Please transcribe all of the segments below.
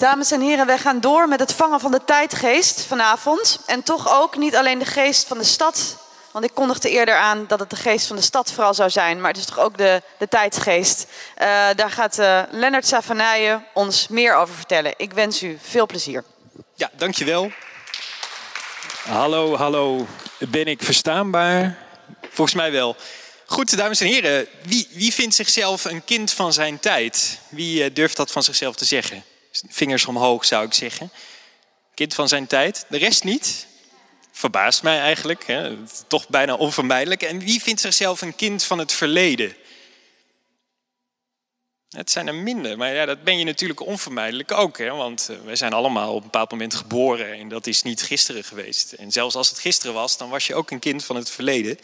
Dames en heren, wij gaan door met het vangen van de tijdgeest vanavond. En toch ook niet alleen de geest van de stad. Want ik kondigde eerder aan dat het de geest van de stad vooral zou zijn. Maar het is toch ook de, de tijdsgeest. Uh, daar gaat uh, Lennart Savanaye ons meer over vertellen. Ik wens u veel plezier. Ja, dankjewel. Hallo, hallo. Ben ik verstaanbaar? Volgens mij wel. Goed, dames en heren. Wie, wie vindt zichzelf een kind van zijn tijd? Wie uh, durft dat van zichzelf te zeggen? Vingers omhoog zou ik zeggen. Kind van zijn tijd. De rest niet. Verbaast mij eigenlijk. Hè? Toch bijna onvermijdelijk. En wie vindt zichzelf een kind van het verleden? Het zijn er minder, maar ja, dat ben je natuurlijk onvermijdelijk ook. Hè? Want uh, wij zijn allemaal op een bepaald moment geboren en dat is niet gisteren geweest. En zelfs als het gisteren was, dan was je ook een kind van het verleden.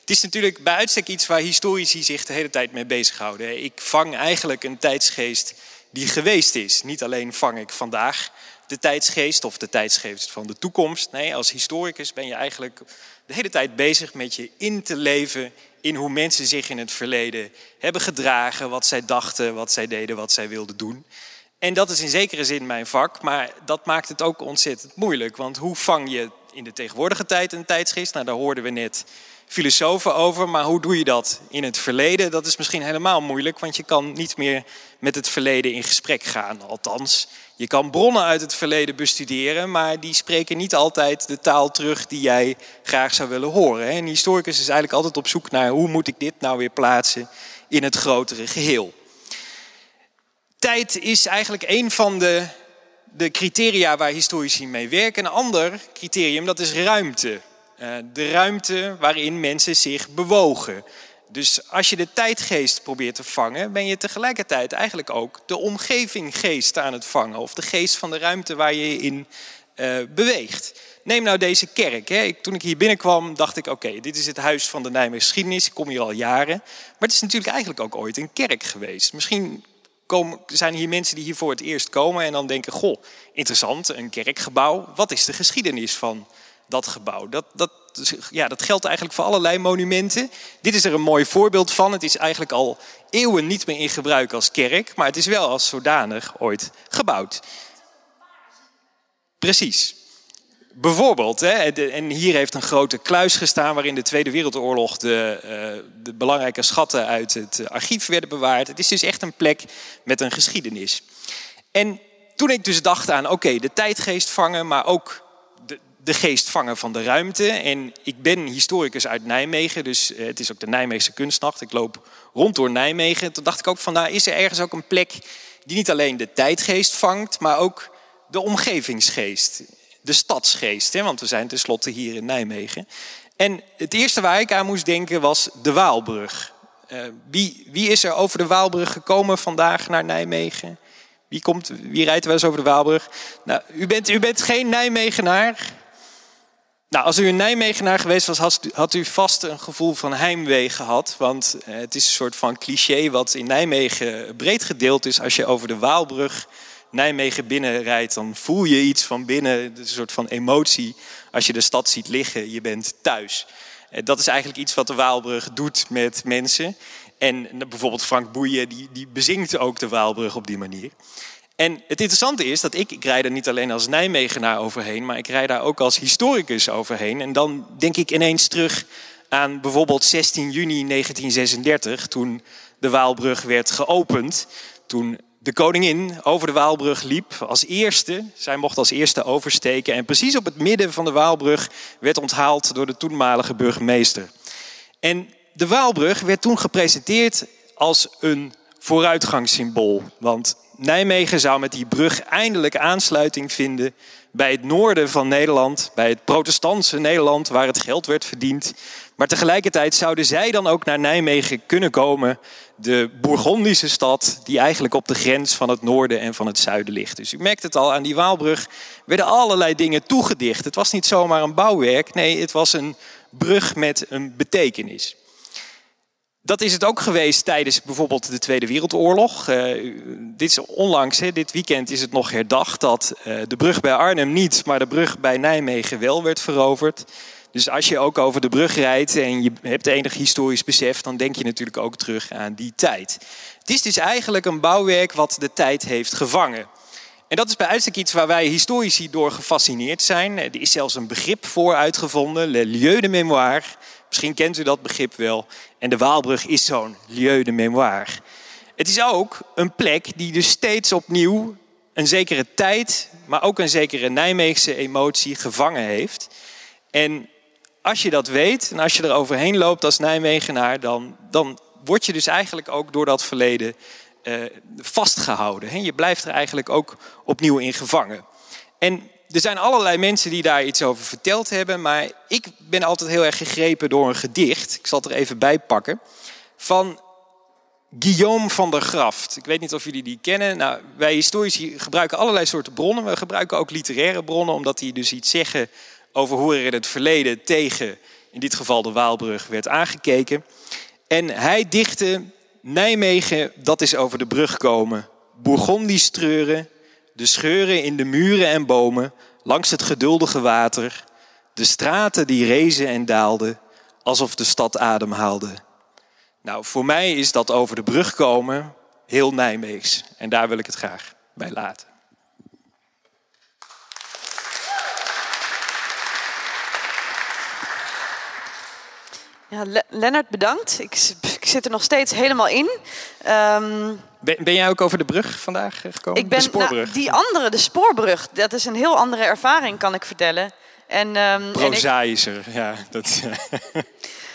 Het is natuurlijk bij uitstek iets waar historici zich de hele tijd mee bezighouden. Ik vang eigenlijk een tijdsgeest die geweest is. Niet alleen vang ik vandaag de tijdsgeest of de tijdsgeest van de toekomst. Nee, als historicus ben je eigenlijk de hele tijd bezig met je in te leven in hoe mensen zich in het verleden hebben gedragen, wat zij dachten, wat zij deden, wat zij wilden doen. En dat is in zekere zin mijn vak, maar dat maakt het ook ontzettend moeilijk. Want hoe vang je in de tegenwoordige tijd een tijdsgeest? Nou, daar hoorden we net filosofen over, maar hoe doe je dat in het verleden? Dat is misschien helemaal moeilijk, want je kan niet meer met het verleden in gesprek gaan. Althans, je kan bronnen uit het verleden bestuderen, maar die spreken niet altijd de taal terug die jij graag zou willen horen. Een historicus is eigenlijk altijd op zoek naar hoe moet ik dit nou weer plaatsen in het grotere geheel. Tijd is eigenlijk een van de, de criteria waar historici mee werken. Een ander criterium, dat is ruimte. Eh, de ruimte waarin mensen zich bewogen. Dus als je de tijdgeest probeert te vangen, ben je tegelijkertijd eigenlijk ook de omgevinggeest aan het vangen. Of de geest van de ruimte waar je je in uh, beweegt. Neem nou deze kerk. Hè. Ik, toen ik hier binnenkwam, dacht ik: oké, dit is het huis van de Nijmeegse geschiedenis. Ik kom hier al jaren. Maar het is natuurlijk eigenlijk ook ooit een kerk geweest. Misschien zijn hier mensen die hier voor het eerst komen en dan denken: goh, interessant, een kerkgebouw. Wat is de geschiedenis van dat gebouw. Dat, dat, ja, dat geldt eigenlijk voor allerlei monumenten. Dit is er een mooi voorbeeld van. Het is eigenlijk al eeuwen niet meer in gebruik als kerk, maar het is wel als zodanig ooit gebouwd. Precies. Bijvoorbeeld, hè, en hier heeft een grote kluis gestaan waarin de Tweede Wereldoorlog de, uh, de belangrijke schatten uit het archief werden bewaard. Het is dus echt een plek met een geschiedenis. En toen ik dus dacht aan, oké, de tijdgeest vangen, maar ook de geest vangen van de ruimte. En ik ben historicus uit Nijmegen, dus eh, het is ook de Nijmeegse kunstnacht. Ik loop rond door Nijmegen. Toen dacht ik ook van, nou is er ergens ook een plek die niet alleen de tijdgeest vangt, maar ook de omgevingsgeest, de stadsgeest. Hè? Want we zijn tenslotte hier in Nijmegen. En het eerste waar ik aan moest denken was de Waalbrug. Uh, wie, wie is er over de Waalbrug gekomen vandaag naar Nijmegen? Wie, komt, wie rijdt wel eens over de Waalbrug? Nou, u, bent, u bent geen Nijmegenaar. Nou, als u een Nijmegenaar geweest was, had u vast een gevoel van heimwee gehad. Want eh, het is een soort van cliché wat in Nijmegen breed gedeeld is. Als je over de Waalbrug Nijmegen binnenrijdt, dan voel je iets van binnen. een soort van emotie. Als je de stad ziet liggen, je bent thuis. Eh, dat is eigenlijk iets wat de Waalbrug doet met mensen. En bijvoorbeeld Frank Boeien, die, die bezingt ook de Waalbrug op die manier. En het interessante is dat ik, ik rijd er niet alleen als Nijmegenaar overheen, maar ik rijd daar ook als historicus overheen. En dan denk ik ineens terug aan bijvoorbeeld 16 juni 1936, toen de Waalbrug werd geopend. Toen de koningin over de Waalbrug liep als eerste. Zij mocht als eerste oversteken. En precies op het midden van de Waalbrug werd onthaald door de toenmalige burgemeester. En de Waalbrug werd toen gepresenteerd als een vooruitgangssymbool. Want Nijmegen zou met die brug eindelijk aansluiting vinden bij het noorden van Nederland, bij het protestantse Nederland waar het geld werd verdiend. Maar tegelijkertijd zouden zij dan ook naar Nijmegen kunnen komen, de Bourgondische stad die eigenlijk op de grens van het noorden en van het zuiden ligt. Dus u merkt het al, aan die Waalbrug werden allerlei dingen toegedicht. Het was niet zomaar een bouwwerk, nee, het was een brug met een betekenis. Dat is het ook geweest tijdens bijvoorbeeld de Tweede Wereldoorlog. Uh, dit is onlangs, dit weekend is het nog herdacht dat uh, de brug bij Arnhem niet, maar de brug bij Nijmegen wel werd veroverd. Dus als je ook over de brug rijdt en je hebt enig historisch besef, dan denk je natuurlijk ook terug aan die tijd. Het is dus eigenlijk een bouwwerk wat de tijd heeft gevangen. En dat is bij uitstek iets waar wij historici door gefascineerd zijn. Er is zelfs een begrip voor uitgevonden, le lieu de mémoire. Misschien kent u dat begrip wel. En de Waalbrug is zo'n lieu de mémoire. Het is ook een plek die dus steeds opnieuw een zekere tijd, maar ook een zekere Nijmeegse emotie gevangen heeft. En als je dat weet en als je er overheen loopt als Nijmegenaar, dan, dan word je dus eigenlijk ook door dat verleden uh, vastgehouden. Je blijft er eigenlijk ook opnieuw in gevangen. En er zijn allerlei mensen die daar iets over verteld hebben, maar ik ben altijd heel erg gegrepen door een gedicht. Ik zal het er even bij pakken. Van Guillaume van der Graft. Ik weet niet of jullie die kennen. Nou, wij historici gebruiken allerlei soorten bronnen. We gebruiken ook literaire bronnen, omdat die dus iets zeggen over hoe er in het verleden tegen, in dit geval de Waalbrug, werd aangekeken. En hij dichtte Nijmegen, dat is over de brug komen. Bourgondisch treuren, de scheuren in de muren en bomen, langs het geduldige water. De straten die rezen en daalden, alsof de stad ademhaalde. Nou, voor mij is dat over de brug komen heel Nijmeegs. En daar wil ik het graag bij laten. Ja, Lennart, bedankt. Ik, zit er nog steeds helemaal in. Um, ben, ben, jij ook over de brug vandaag eh, gekomen? Ik ben, de spoorbrug? Nou, die andere, de spoorbrug, dat is een heel andere ervaring, kan ik vertellen. En, um, Prozaïscher, ja. Dat,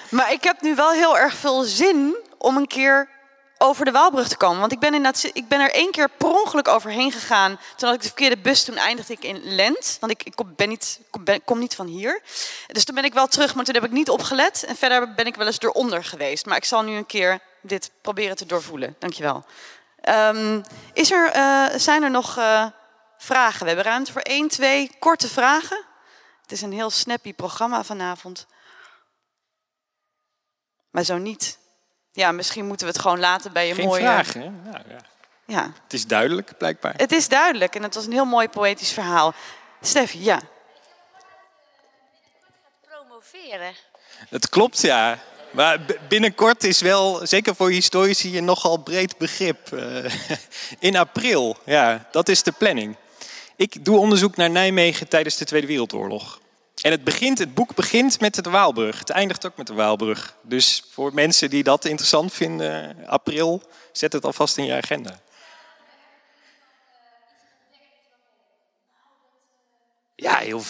maar ik heb nu wel heel erg veel zin om een keer over de Waalbrug te komen. Want ik ben, in dat, ik ben er één keer per ongeluk overheen gegaan. Toen had ik de verkeerde bus, toen eindigde ik in Lent. Want ik, ik kom, ben niet, kom, niet van hier. Dus toen ben ik wel terug, maar toen heb ik niet opgelet. En verder ben ik wel eens eronder geweest. Maar ik zal nu een keer dit proberen te doorvoelen. Dankjewel. Um, is er, uh, zijn er nog uh, vragen? We hebben ruimte voor één, twee korte vragen. Het is een heel snappy programma vanavond. Maar zo niet. Ja, misschien moeten we het gewoon laten bij je Geen mooie... vragen, hè? Ja, ja. ja. Het is duidelijk, blijkbaar. Het is duidelijk en het was een heel mooi poëtisch verhaal. Steffi, ja. Promoveren. Het klopt, ja. Maar binnenkort is wel, zeker voor historici, een nogal breed begrip. Uh, in april, ja, dat is de planning. Ik doe onderzoek naar Nijmegen tijdens de Tweede Wereldoorlog. En het, begint, het boek begint met de Waalbrug. Het eindigt ook met de Waalbrug. Dus voor mensen die dat interessant vinden, april, zet het alvast in je agenda. Ja, heel,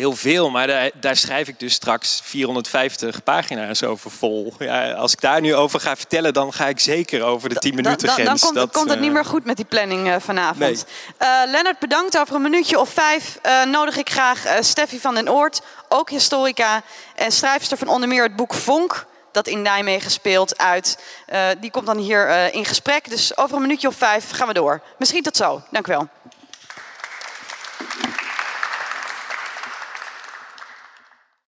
heel veel, maar daar, daar, schrijf ik dus straks 450 pagina's over vol. Ja, als ik daar nu over ga vertellen, dan ga ik zeker over de 10 minuten grens. Dan, komt, dat, komt, het niet eh, meer goed met die planning uh, vanavond. Nee. Uh, Lennart, bedankt. Over een minuutje of vijf nodig ik graag Steffi van den Oort, ook historica en schrijfster van onder meer het boek Vonk dat in Nijmegen speelt uit. die komt dan hier in gesprek. Dus over een minuutje of vijf gaan we door. Misschien tot zo. Dank u wel.